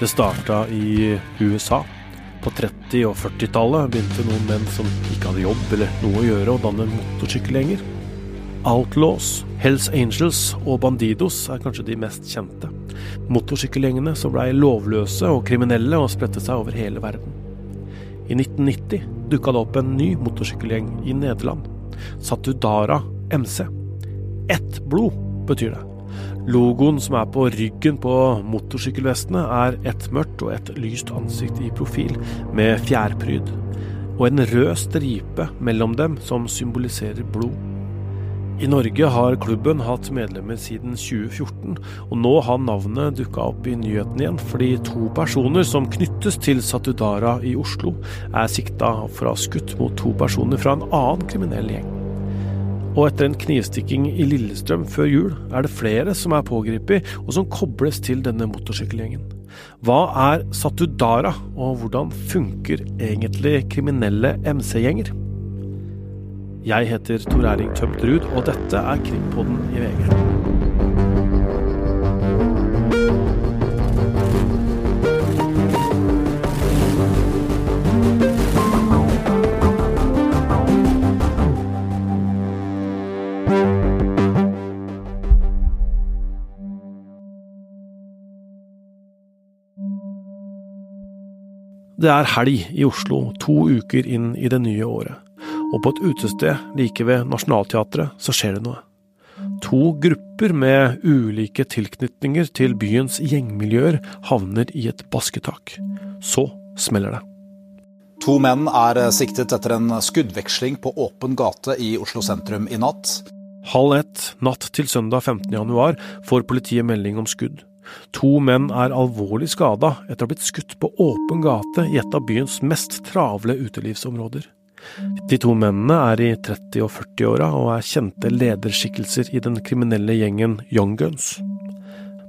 Det starta i USA. På 30- og 40-tallet begynte noen menn som ikke hadde jobb eller noe å gjøre, å danne motorsykkelgjenger. Outlaws, Hells Angels og Bandidos er kanskje de mest kjente. Motorsykkelgjengene som blei lovløse og kriminelle og spredte seg over hele verden. I 1990 dukka det opp en ny motorsykkelgjeng i Nederland. Satudara MC. Ett blod betyr det. Logoen som er på ryggen på motorsykkelvestene, er ett mørkt og et lyst ansikt i profil, med fjærpryd. Og en rød stripe mellom dem som symboliserer blod. I Norge har klubben hatt medlemmer siden 2014, og nå har navnet dukka opp i nyheten igjen fordi to personer som knyttes til Satudara i Oslo, er sikta for å ha skutt mot to personer fra en annen kriminell gjeng. Og etter en knivstikking i Lillestrøm før jul, er det flere som er pågrepet, og som kobles til denne motorsykkelgjengen. Hva er Satudara, og hvordan funker egentlig kriminelle MC-gjenger? Jeg heter Tor Erling Tømt Ruud, og dette er Krimpodden i VG. Det er helg i Oslo, to uker inn i det nye året. Og på et utested like ved Nationaltheatret så skjer det noe. To grupper med ulike tilknytninger til byens gjengmiljøer havner i et basketak. Så smeller det. To menn er siktet etter en skuddveksling på åpen gate i Oslo sentrum i natt. Halv ett natt til søndag 15. januar får politiet melding om skudd. To menn er alvorlig skada etter å ha blitt skutt på åpen gate i et av byens mest travle utelivsområder. De to mennene er i 30- og 40-åra og er kjente lederskikkelser i den kriminelle gjengen Young Guns.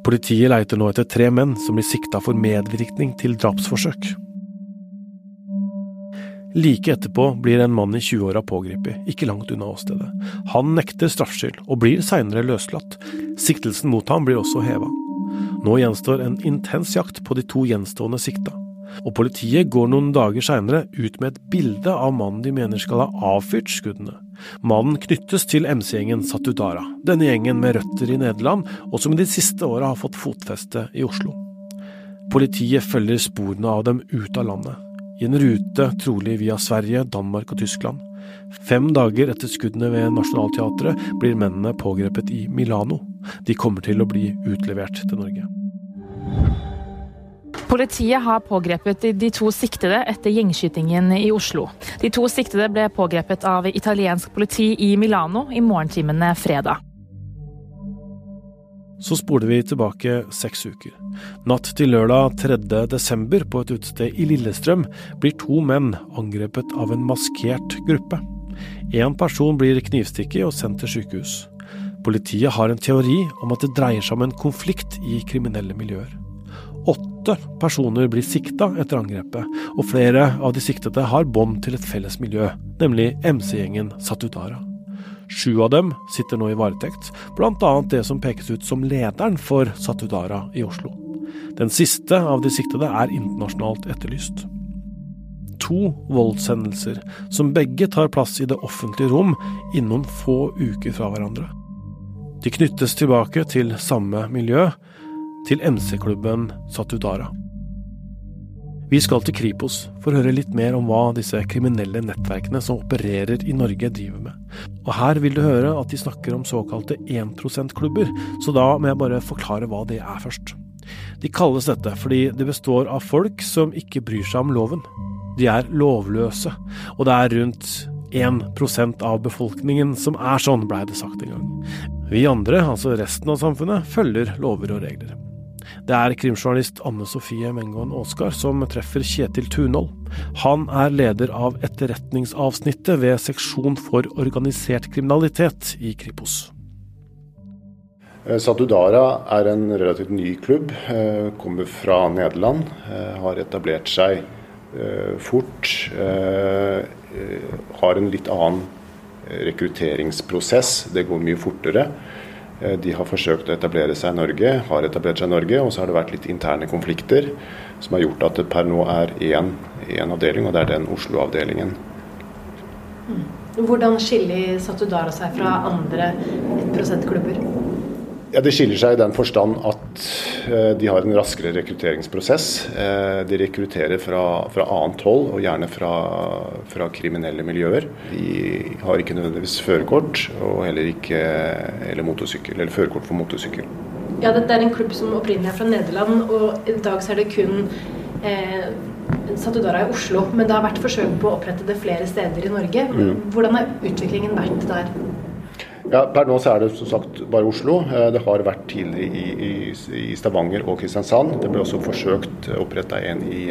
Politiet leiter nå etter tre menn som blir sikta for medvirkning til drapsforsøk. Like etterpå blir en mann i 20-åra pågrepet, ikke langt unna åstedet. Han nekter straffskyld, og blir seinere løslatt. Siktelsen mot ham blir også heva. Nå gjenstår en intens jakt på de to gjenstående sikta. Og politiet går noen dager seinere ut med et bilde av mannen de mener skal ha avfyrt skuddene. Mannen knyttes til MC-gjengen Satudara, denne gjengen med røtter i Nederland, og som i de siste åra har fått fotfeste i Oslo. Politiet følger sporene av dem ut av landet, i en rute trolig via Sverige, Danmark og Tyskland. Fem dager etter skuddene ved Nationaltheatret blir mennene pågrepet i Milano. De kommer til å bli utlevert til Norge. Politiet har pågrepet de to siktede etter gjengskytingen i Oslo. De to siktede ble pågrepet av italiensk politi i Milano i morgentimene fredag. Så spoler vi tilbake seks uker. Natt til lørdag 3. desember på et utested i Lillestrøm blir to menn angrepet av en maskert gruppe. Én person blir knivstukket og sendt til sykehus. Politiet har en teori om at det dreier seg om en konflikt i kriminelle miljøer. Åtte personer blir sikta etter angrepet, og flere av de siktede har bånd til et felles miljø, nemlig MC-gjengen Satudara. Sju av dem sitter nå i varetekt, bl.a. det som pekes ut som lederen for Satudara i Oslo. Den siste av de siktede er internasjonalt etterlyst. To voldshendelser, som begge tar plass i det offentlige rom innen få uker fra hverandre. De knyttes tilbake til samme miljø, til MC-klubben Satudara. Vi skal til Kripos for å høre litt mer om hva disse kriminelle nettverkene som opererer i Norge driver med. Og her vil du høre at de snakker om såkalte 1 %-klubber, så da må jeg bare forklare hva det er først. De kalles dette fordi det består av folk som ikke bryr seg om loven. De er lovløse, og det er rundt 1% av befolkningen som er sånn, blei det sagt en gang. Vi andre, altså resten av samfunnet, følger lover og regler. Det er krimjournalist Anne Sofie Mengon Aaskar som treffer Kjetil Tunhold. Han er leder av etterretningsavsnittet ved seksjon for organisert kriminalitet i Kripos. Satudara er en relativt ny klubb. Kommer fra Nederland. Har etablert seg fort. Har en litt annen rekrutteringsprosess. Det går mye fortere. De har forsøkt å etablere seg i Norge, har etablert seg i Norge, og så har det vært litt interne konflikter som har gjort at det per nå er én, avdeling, og det er den Oslo-avdelingen. Mm. Hvordan skiller Satudara seg fra andre 1 klubber ja, Det skiller seg i den forstand at eh, de har en raskere rekrutteringsprosess. Eh, de rekrutterer fra, fra annet hold, og gjerne fra, fra, kriminelle miljøer. De har ikke nødvendigvis førerkort, og heller ikke eller motorsykkel, eller førerkort for motorsykkel. Ja, Dette er en klubb som opprinnelig er fra Nederland, og i dag så er det kun eh, Satudara i Oslo. Men det har vært forsøk på å opprette det flere steder i Norge. Mm. Hvordan har utviklingen vært der? Ja, Per nå så er det som sagt bare Oslo. Eh, det har vært tidligere i, i, i Stavanger og Kristiansand. Det ble også forsøkt oppretta en i,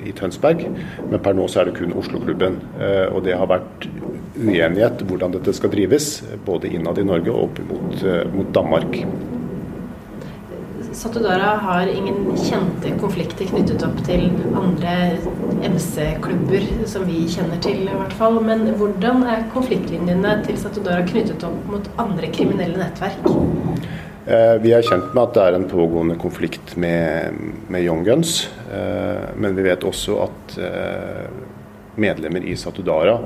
i, Tønsberg, men per nå så er det kun Oslo-klubben. Eh, og det har vært uenighet hvordan dette skal drives, både innad i Norge og opp mot, eh, mot Danmark. Satudara har ingen kjente konflikter knyttet opp til andre MC-klubber som vi kjenner til, i hvert fall. Men hvordan er konfliktlinjene til Satudara knyttet opp mot andre kriminelle nettverk? Eh, vi er kjent med at det er en pågående konflikt med, med Young Guns. Eh, men vi vet også at eh, medlemmer i Satudara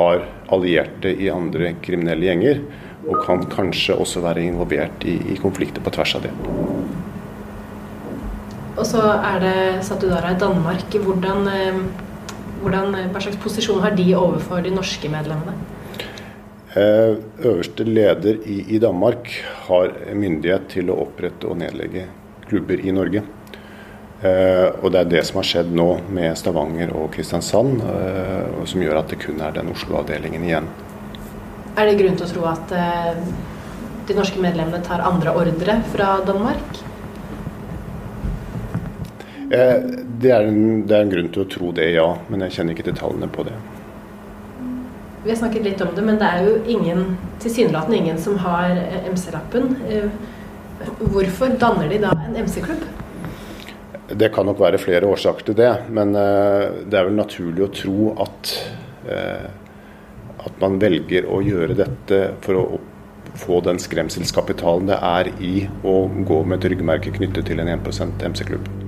har allierte i andre kriminelle gjenger. Og kan kanskje også være involvert i, i konflikter på tvers av det. Og så er det Satudara i Danmark. Hvordan, eh, hvordan, hva slags posisjon har de overfor de norske medlemmene? Eh, øverste leder i, i, Danmark har myndighet til å opprette og nedlegge klubber i Norge. Eh, og det er det som har skjedd nå med Stavanger og Kristiansand, som gjør at det kun er den Oslo-avdelingen igjen. Er det grunn til å tro at de norske medlemmene tar andre ordre fra Danmark? Eh, det er, en, det er, en, grunn til å tro det, ja. Men jeg kjenner ikke detaljene på det. Vi har snakket litt om det, men det er jo ingen, tilsynelatende ingen som har eh, MC-lappen. Eh, hvorfor danner de da en MC-klubb? Det kan nok være flere årsaker til det. Men det er vel naturlig å tro at, at man velger å gjøre dette for å få den skremselskapitalen det er i å gå med et ryggmerke knyttet til en 1% MC-klubb.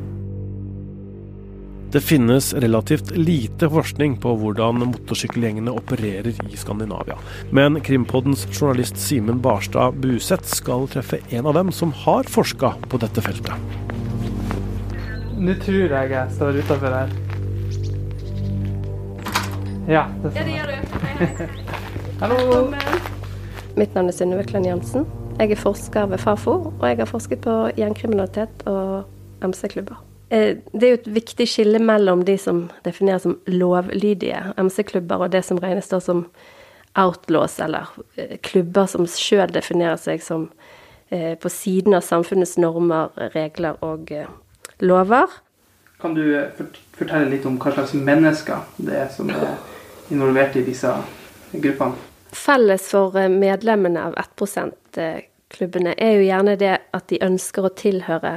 Det finnes relativt lite forskning på hvordan motorsykkelgjengene opererer i Skandinavia. Men Krimpoddens journalist Simen Barstad Buseth skal treffe en av dem som har forska på dette feltet. Nå tror jeg jeg står utafor her. Ja, det, ja, det gjør du. Hallo. Mitt navn er Synnøve Klenn Jansen. Jeg er forsker ved Fafo, og jeg har forsket på gjengkriminalitet og MC-klubber. Eh, det er jo et viktig skille mellom de som defineres som lovlydige MC-klubber, og det som regnes da som outlaws, eller eh, klubber som sjøl definerer seg som eh, på siden av samfunnets normer, regler og lover. Kan du fortelle litt om hva slags mennesker det er som er involvert i disse gruppene? Felles for medlemmene av 1 %-klubbene er jo gjerne det at de ønsker å tilhøre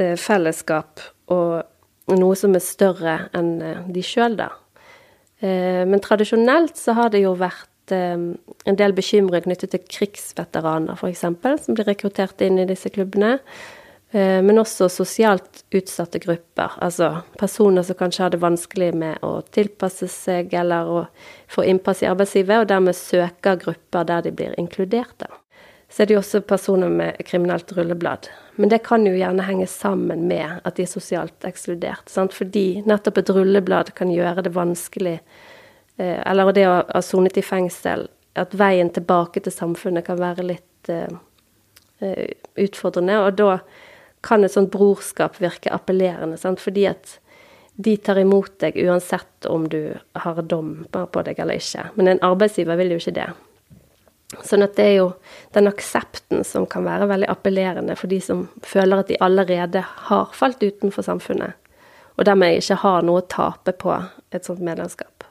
Eh, fellesskap og noe som er større enn eh, de sjøl, da. Eh, men tradisjonelt så har det jo vært en del bekymring knyttet til krigsveteraner, f.eks., som blir rekruttert inn i disse klubbene. Men også sosialt utsatte grupper, altså personer som kanskje har det vanskelig med å tilpasse seg eller å få innpass i arbeidslivet, og dermed søker grupper der de blir inkludert. Så er det jo også personer med kriminelt rulleblad. Men det kan jo gjerne henge sammen med at de er sosialt ekskludert. Sant? Fordi nettopp et rulleblad kan gjøre det vanskelig, eh, eller det å ha sonet i fengsel, at veien tilbake til samfunnet kan være litt uh, utfordrende. Og da kan et sånt brorskap virke appellerende, sant? fordi at de tar imot deg uansett om du har dom på deg eller ikke. Men en arbeidsgiver vil jo ikke det. Sånn at det er jo den aksepten som kan være veldig appellerende for de som føler at de allerede har falt utenfor samfunnet, og dermed ikke har noe å tape på et sånt medlemskap.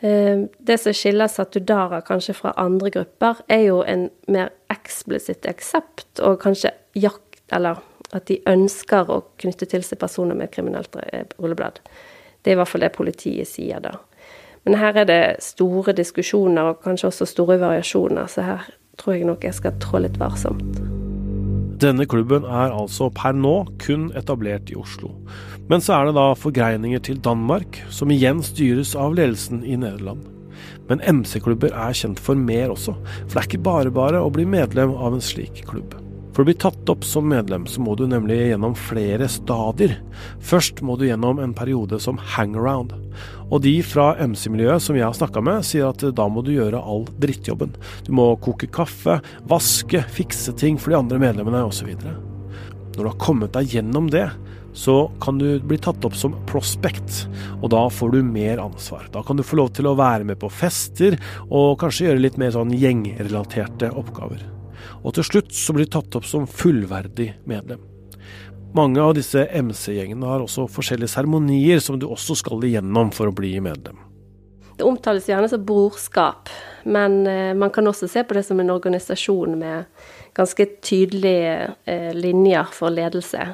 Eh, det som skiller Satudara kanskje fra andre grupper, er jo en mer eksplisitt aksept, og kanskje jakt, eller at de ønsker å knytte til seg personer med kriminelt rulleblad. Det er i hvert fall det politiet sier da. Men her er det store diskusjoner, og kanskje også store variasjoner. Så her tror jeg nok jeg skal trå litt varsomt. Denne klubben er altså per nå kun etablert i Oslo. Men så er det da forgreininger til Danmark, som igjen styres av ledelsen i Nederland. Men MC-klubber er kjent for mer også, for det er ikke bare bare å bli medlem av en slik klubb. For å bli tatt opp som medlem, så må du nemlig gjennom flere stadier. Først må du gjennom en periode som hangaround. Og de fra MC-miljøet som jeg har snakka med, sier at da må du gjøre all drittjobben. Du må koke kaffe, vaske, fikse ting for de andre medlemmene osv. Når du har kommet deg gjennom det, så kan du bli tatt opp som prospect, og da får du mer ansvar. Da kan du få lov til å være med på fester, og kanskje gjøre litt mer sånn gjengrelaterte oppgaver og til slutt så blir de tatt opp som fullverdig medlem. Mange av disse MC-gjengene har også forskjellige seremonier som du også skal igjennom for å bli medlem. Det omtales gjerne som brorskap, men eh, man kan også se på det som en organisasjon med ganske tydelige eh, linjer for ledelse.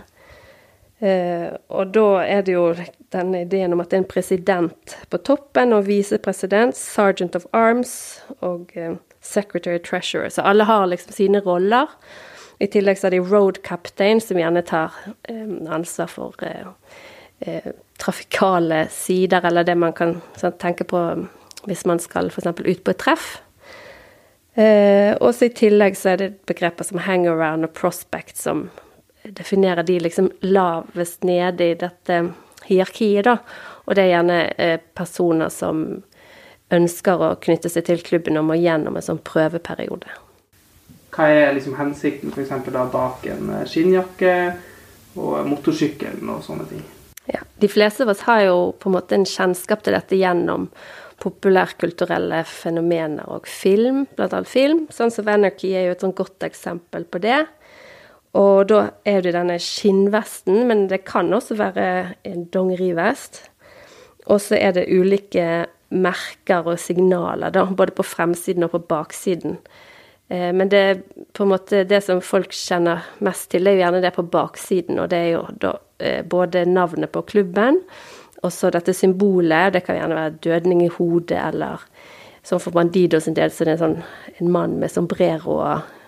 Eh, og da er det jo denne ideen om at det er en president på toppen og visepresident, sergeant of arms og secretary treasurer. Så alle har liksom sine roller. I tillegg så er de road captain, som gjerne tar eh, ansvar for eh, trafikale sider, eller det man kan sånn, tenke på hvis man skal f.eks. ut på et treff. Og så i tillegg så er det begreper som hangaround og prospect som definerer de liksom lavest nede i dette hierarkiet, da. Og det er gjerne eh, personer som ønsker å knytte seg til klubben og må gjennom en sånn prøveperiode. Hva er liksom hensikten f.eks. bak en eh, skinnjakke og motorsykkelen og sånne ting? Ja, De fleste av oss har jo på en måte en kjennskap til dette gjennom populærkulturelle fenomener og film, annet film. Sånn som Anarchy er jo et sånn godt eksempel på det. Og da er det denne skinnvesten, men det kan også være en dongerivest. Og så er det ulike merker og signaler, da, både på fremsiden og på baksiden. Eh, men det, på en måte, det som folk kjenner mest til, det er jo gjerne det på baksiden. Og det er jo da eh, både navnet på klubben, og så dette symbolet. Det kan gjerne være dødning i hodet, eller sånn for Bandido sin del, så det er sånn, en mann med sombrero og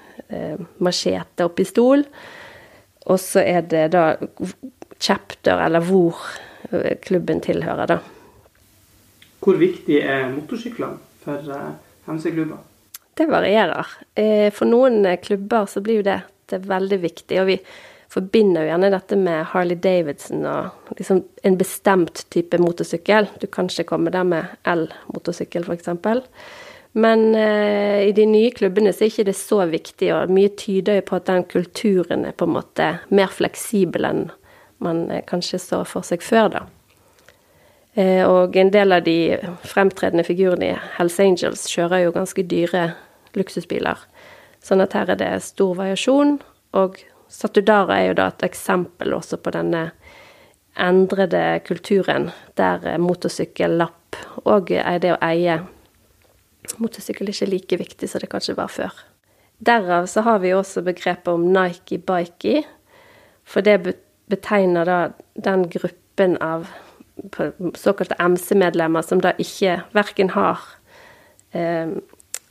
machete og pistol. Og så er det da chapter, eller hvor eh, klubben tilhører, da. Hvor viktig er motorsyklene for eh, MC-klubber? Det varierer. Eh, for noen eh, klubber så blir jo det, det veldig viktig. Og vi forbinder jo gjerne dette med Harley Davidson og liksom en bestemt type motorsykkel. Du kan ikke komme der med el-motorsykkel, f.eks. Men eh, i de nye klubbene så er ikke det så viktig, og mye tyder jo på at den kulturen er på en måte mer fleksibel enn man kanskje så for seg før, da. Eh, og en del av de fremtredende figurene i Hells Angels kjører jo ganske dyre luksusbiler. Sånn at her er det stor variasjon. Og Satudara er jo da et eksempel også på denne endrede kulturen, der motorsykkellapp og det å eie motorsykkel er ikke like viktig som det kanskje var før. Derav så har vi også begrepet om Nike-bikey, for det betegner da den gruppen av såkalte MC-medlemmer som da ikke verken har eh,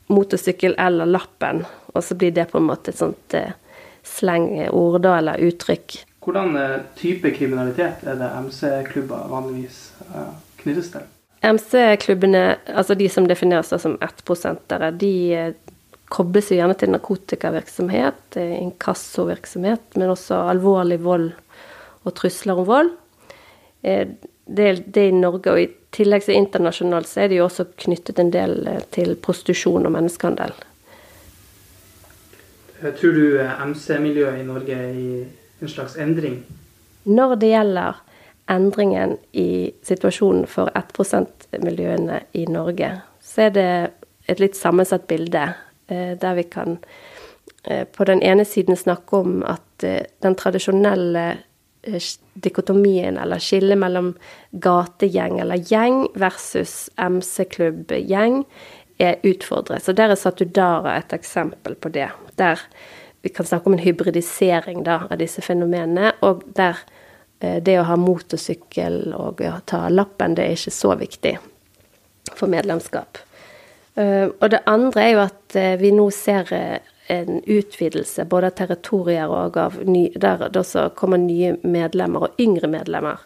motorsykkel eller lappen, og så blir det på en måte et sånt eh, slengord da, eller uttrykk. Hvordan eh, type kriminalitet er det MC-klubber vanligvis eh, knyttes til? MC-klubbene, altså de som defineres som ettprosentere, de eh, kobles jo gjerne til narkotikavirksomhet, eh, inkassovirksomhet, men også alvorlig vold og trusler om vold det, det i Norge, og i tillegg så internasjonalt, så er det jo også knyttet en del eh, til prostitusjon og menneskehandel. Eh, tror du eh, MC-miljøet i Norge er i en slags endring? Når det gjelder endringen i situasjonen for 1 %-miljøene i Norge, så er det et litt sammensatt bilde, der vi kan på den ene siden snakke om at den tradisjonelle Eh, dikotomien eller skillet mellom gategjeng eller gjeng versus MC-klubb-gjeng er utfordret. Så der er Satudara et eksempel på det. Der vi kan snakke om en hybridisering da, av disse fenomenene, og der eh, det å ha motorsykkel og ta lappen, det er ikke så viktig for medlemskap. Og det andre er jo at vi nå ser en utvidelse både av territorier og av ny, der det også kommer nye medlemmer og yngre medlemmer.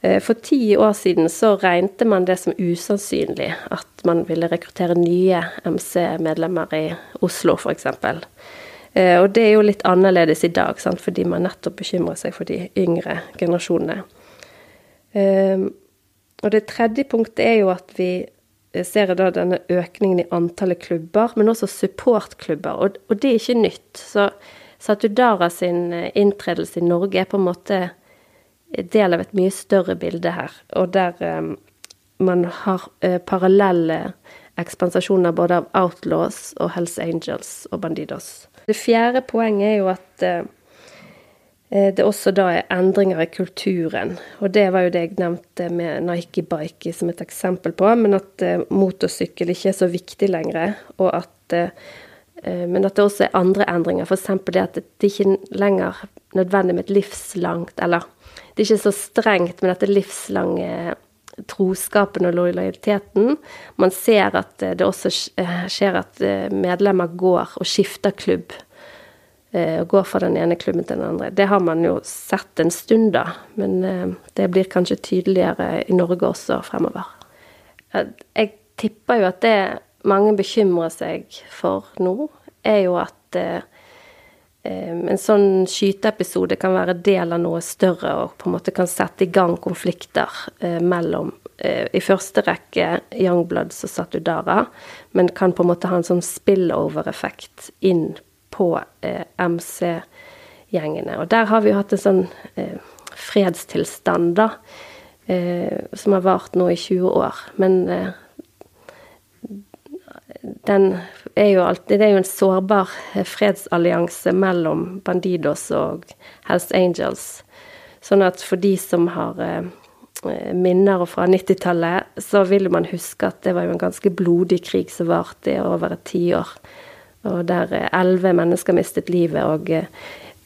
Eh, for ti år siden så regnet man det som usannsynlig at man ville rekruttere nye MC-medlemmer i Oslo, f.eks. Eh, og det er jo litt annerledes i dag, sant? fordi man nettopp bekymrer seg for de yngre generasjonene. Eh, og det tredje punktet er jo at vi ser da denne økningen i antallet klubber, men også supportklubber. Og, det er ikke nytt. Så Satudara sin inntredelse i Norge er på en måte del av et mye større bilde her, og der um, man har uh, parallelle ekspansasjoner både av Outlaws og Hells Angels og Bandidos. Det fjerde poenget er jo at uh, det også da er endringer i kulturen. Og det var jo det jeg nevnte med Nike Bike som et eksempel på, men at uh, motorsykkel ikke er så viktig lenger, og at men at det også er andre endringer, f.eks. det at det ikke lenger nødvendig med et livslangt eller det er ikke så strengt med dette livslange troskapen og lojaliteten. Man ser at det også skjer at eh, medlemmer går og skifter klubb. Eh, og går fra den ene klubben til den andre. Det har man jo sett en stund, da. Men eh, det blir kanskje tydeligere i Norge også fremover. Jeg tipper jo at det mange bekymrer seg for nå, er jo at en sånn skyteepisode kan være del av noe større og på en måte kan sette i gang konflikter eh, mellom eh, i første rekke Youngbloods og Satudara, men kan på en måte ha en sånn spillover-effekt inn på eh, MC-gjengene. Og der har vi jo hatt en sånn eh, fredstilstand, da, eh, som har vart nå i 20 år. Men eh, den er jo alltid Det er jo en sårbar fredsallianse mellom Bandidos og Hells Angels. Sånn at for de som har eh, minner fra 90-tallet, så vil man huske at det var jo en ganske blodig krig som varte i over et tiår. Og der eh, elleve mennesker mistet livet, og eh,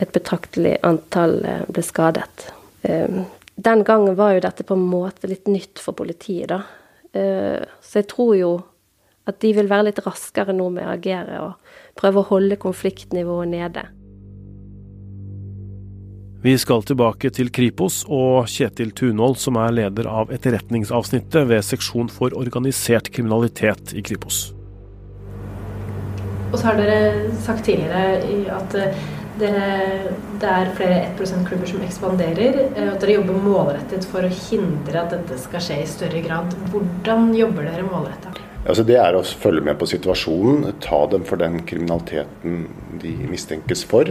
et betraktelig antall ble skadet. Den gangen var jo dette på en måte litt nytt for politiet, da. Så jeg tror jo at de vil være litt raskere nå med å agere og prøve å holde konfliktnivået nede. Vi skal tilbake til Kripos og Kjetil Tunhold, som er leder av etterretningsavsnittet ved seksjon for organisert kriminalitet i Kripos. Og så har dere sagt tidligere at det, det er flere 1 %-klubber som ekspanderer, og at dere jobber målrettet for å hindre at dette skal skje i større grad. Hvordan jobber dere målrettet? Altså det er å følge med på situasjonen, ta dem for den kriminaliteten de mistenkes for.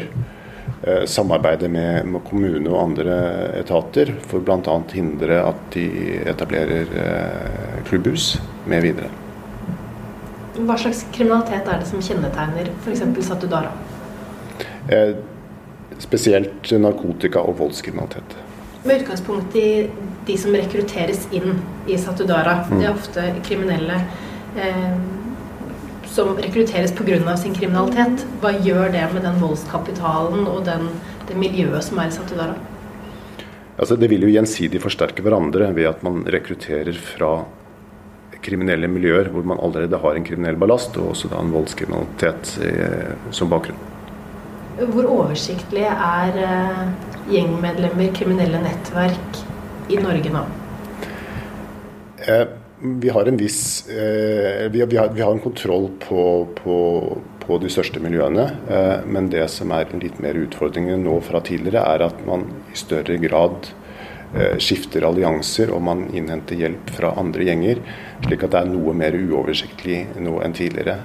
Eh, samarbeide med, med, kommune og andre etater for bl.a. hindre at de etablerer eh, klubbhus med videre. Hva slags kriminalitet er det som kjennetegner f.eks. Satudara? Eh, spesielt narkotika- og voldskriminalitet. Med utgangspunkt i de som rekrutteres inn i Satudara, mm. det er ofte kriminelle som rekrutteres pga. sin kriminalitet. Hva gjør det med den voldskapitalen og den, det miljøet som er i Satudara? Altså, det vil jo gjensidig forsterke hverandre ved at man rekrutterer fra kriminelle miljøer hvor man allerede har en kriminell ballast, og også da en voldskriminalitet eh, som bakgrunn. Hvor oversiktlig er eh, gjengmedlemmer, kriminelle nettverk, i Norge nå? Eh, vi har en viss eh, vi, har, vi, har, en kontroll på, på, på de største miljøene. Eh, men det som er litt mer utfordringen nå fra tidligere, er at man i større grad eh, skifter allianser og man innhenter hjelp fra andre gjenger. Slik at det er noe mer uoversiktlig nå enn tidligere.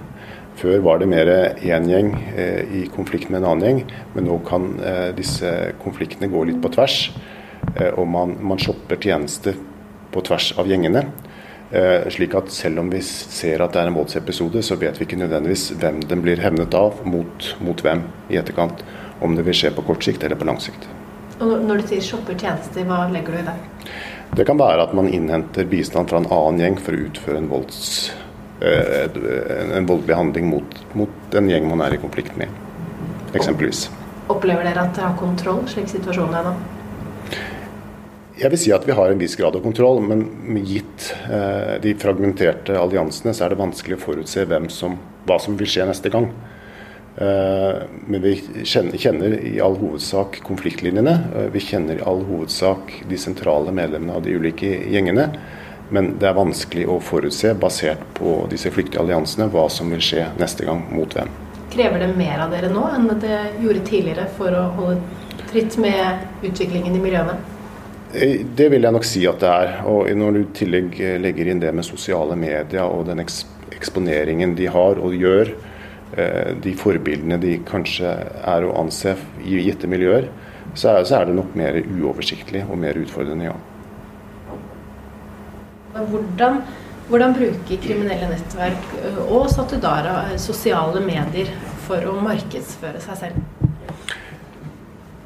Før var det mer én gjeng eh, i konflikt med en annen gjeng, men nå kan eh, disse konfliktene gå litt på tvers. Eh, og man, man shopper tjenester på tvers av gjengene. Eh, slik at selv om vi ser at det er en voldsepisode, så vet vi ikke nødvendigvis hvem den blir hevnet av, mot, mot hvem i etterkant. Om det vil skje på kort sikt eller på lang sikt. Og Når du sier shopper tjenester, hva legger du i det? Det kan være at man innhenter bistand fra en annen gjeng for å utføre en, volds, eh, en voldelig handling mot, mot den gjeng man er i konflikt med, eksempelvis. Opplever dere at dere har kontroll, slik situasjonen er nå? Jeg vil si at vi har en viss grad av kontroll, men gitt eh, de fragmenterte alliansene, så er det vanskelig å forutse som, hva som vil skje neste gang. Eh, men vi kjenner, kjenner, i all hovedsak konfliktlinjene. Eh, vi kjenner i all hovedsak de sentrale medlemmene av de ulike gjengene. Men det er vanskelig å forutse, basert på disse flyktige alliansene, hva som vil skje neste gang mot hvem. Krever det mer av dere nå enn det gjorde tidligere for å holde tritt med utviklingen i miljøene? Eh, det vil jeg nok si at det er. Og når du i tillegg eh, legger inn det med sosiale medier og den eksponeringen de har og gjør, eh, de forbildene de kanskje er å anse i gitte miljøer, så er, så er det nok mer uoversiktlig og mer utfordrende, ja. Hvordan, hvordan bruker kriminelle nettverk og Satudara sosiale medier for å markedsføre seg selv?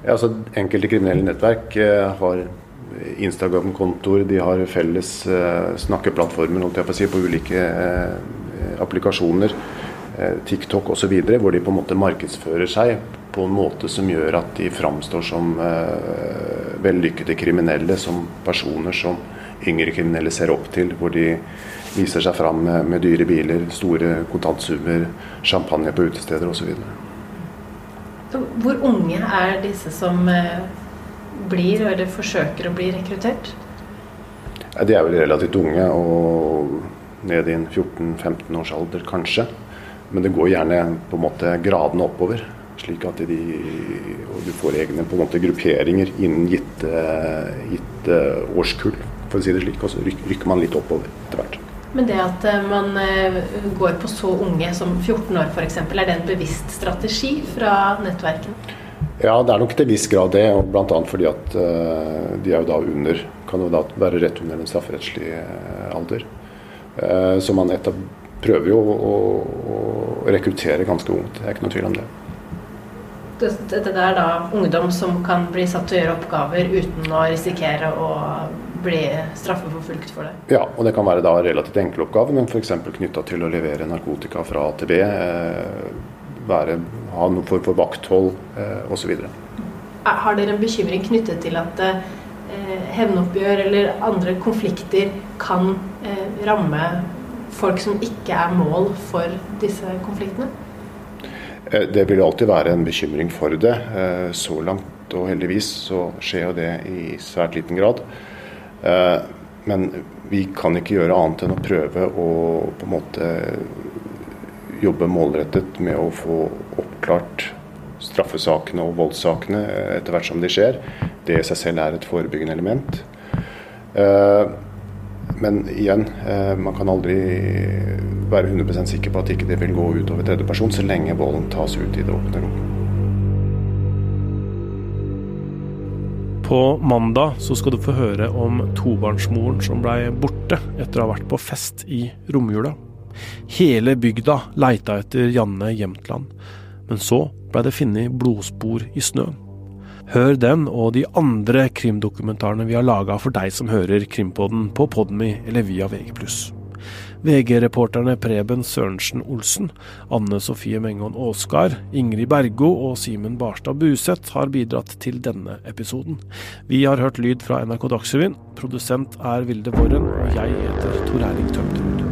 Ja, altså, enkelte kriminelle nettverk har Instagram-kontoer, de har felles eh, snakkeplattformer holdt jeg på, å si, på ulike eh, applikasjoner, eh, TikTok osv., hvor de på en måte markedsfører seg på en måte som gjør at de framstår som vellykkede kriminelle, som personer som yngre kriminelle ser opp til, hvor de viser seg fram med, med dyre biler, store kontantsummer, champagne på utesteder osv. Hvor unge er disse som blir, eller forsøker å bli rekruttert? De er vel relativt unge, og ned i en 14-15 års alder kanskje. Men det går gjerne på en måte gradene oppover. Slik at de, du får egne på en måte grupperinger innen gitte, gitte årskull, for å si det slik. Og så rykker man litt oppover etter hvert. Men det at eh, man eh, går på så unge som 14 år f.eks., er det en bevisst strategi fra nettverkene? Ja, det er nok til viss grad det. og Bl.a. fordi at uh, de er jo da under Kan jo da være rett under den strafferettslige uh, alder. Uh, så man etter, prøver jo å, å, rekruttere ganske ungt. Det er ikke noe tvil om det. Dette er da ungdom som kan bli satt til å gjøre oppgaver uten å risikere å bli straffeforfulgt for det? Ja, og det kan være da relativt enkle oppgaver, men f.eks. knytta til å levere narkotika fra AtB. Være, ha noe form for vakthold eh, osv. Har dere en bekymring knyttet til at eh, hevnoppgjør eller andre konflikter kan eh, ramme folk som ikke er mål for disse konfliktene? Eh, det vil alltid være en bekymring for det. Eh, så langt og heldigvis så skjer jo det i svært liten grad. Eh, men vi kan ikke gjøre annet enn å prøve å på en måte jobbe målrettet med å få oppklart straffesakene og voldssakene etter hvert som de skjer. Det i seg selv er et forebyggende element. Eh, men igjen, eh, man kan aldri være 100% sikker på at ikke det vil gå utover tredjeperson, så lenge volden tas ut i det åpne rom. På mandag så skal du få høre om tobarnsmoren som blei borte etter å ha vært på fest i romjula. Hele bygda leita etter Janne Jämtland, men så blei det funnet blodspor i snøen. Hør den og de andre krimdokumentarene vi har laga for deg som hører Krimpodden på Podmy eller via VG+. VG-reporterne Preben Sørensen Olsen, Anne Sofie Mengon Aasgard, Ingrid Bergo og Simen Barstad Buseth har bidratt til denne episoden. Vi har hørt lyd fra NRK Dagsrevyen. Produsent er Vilde Våren, og jeg heter Tor Erling Tømterud.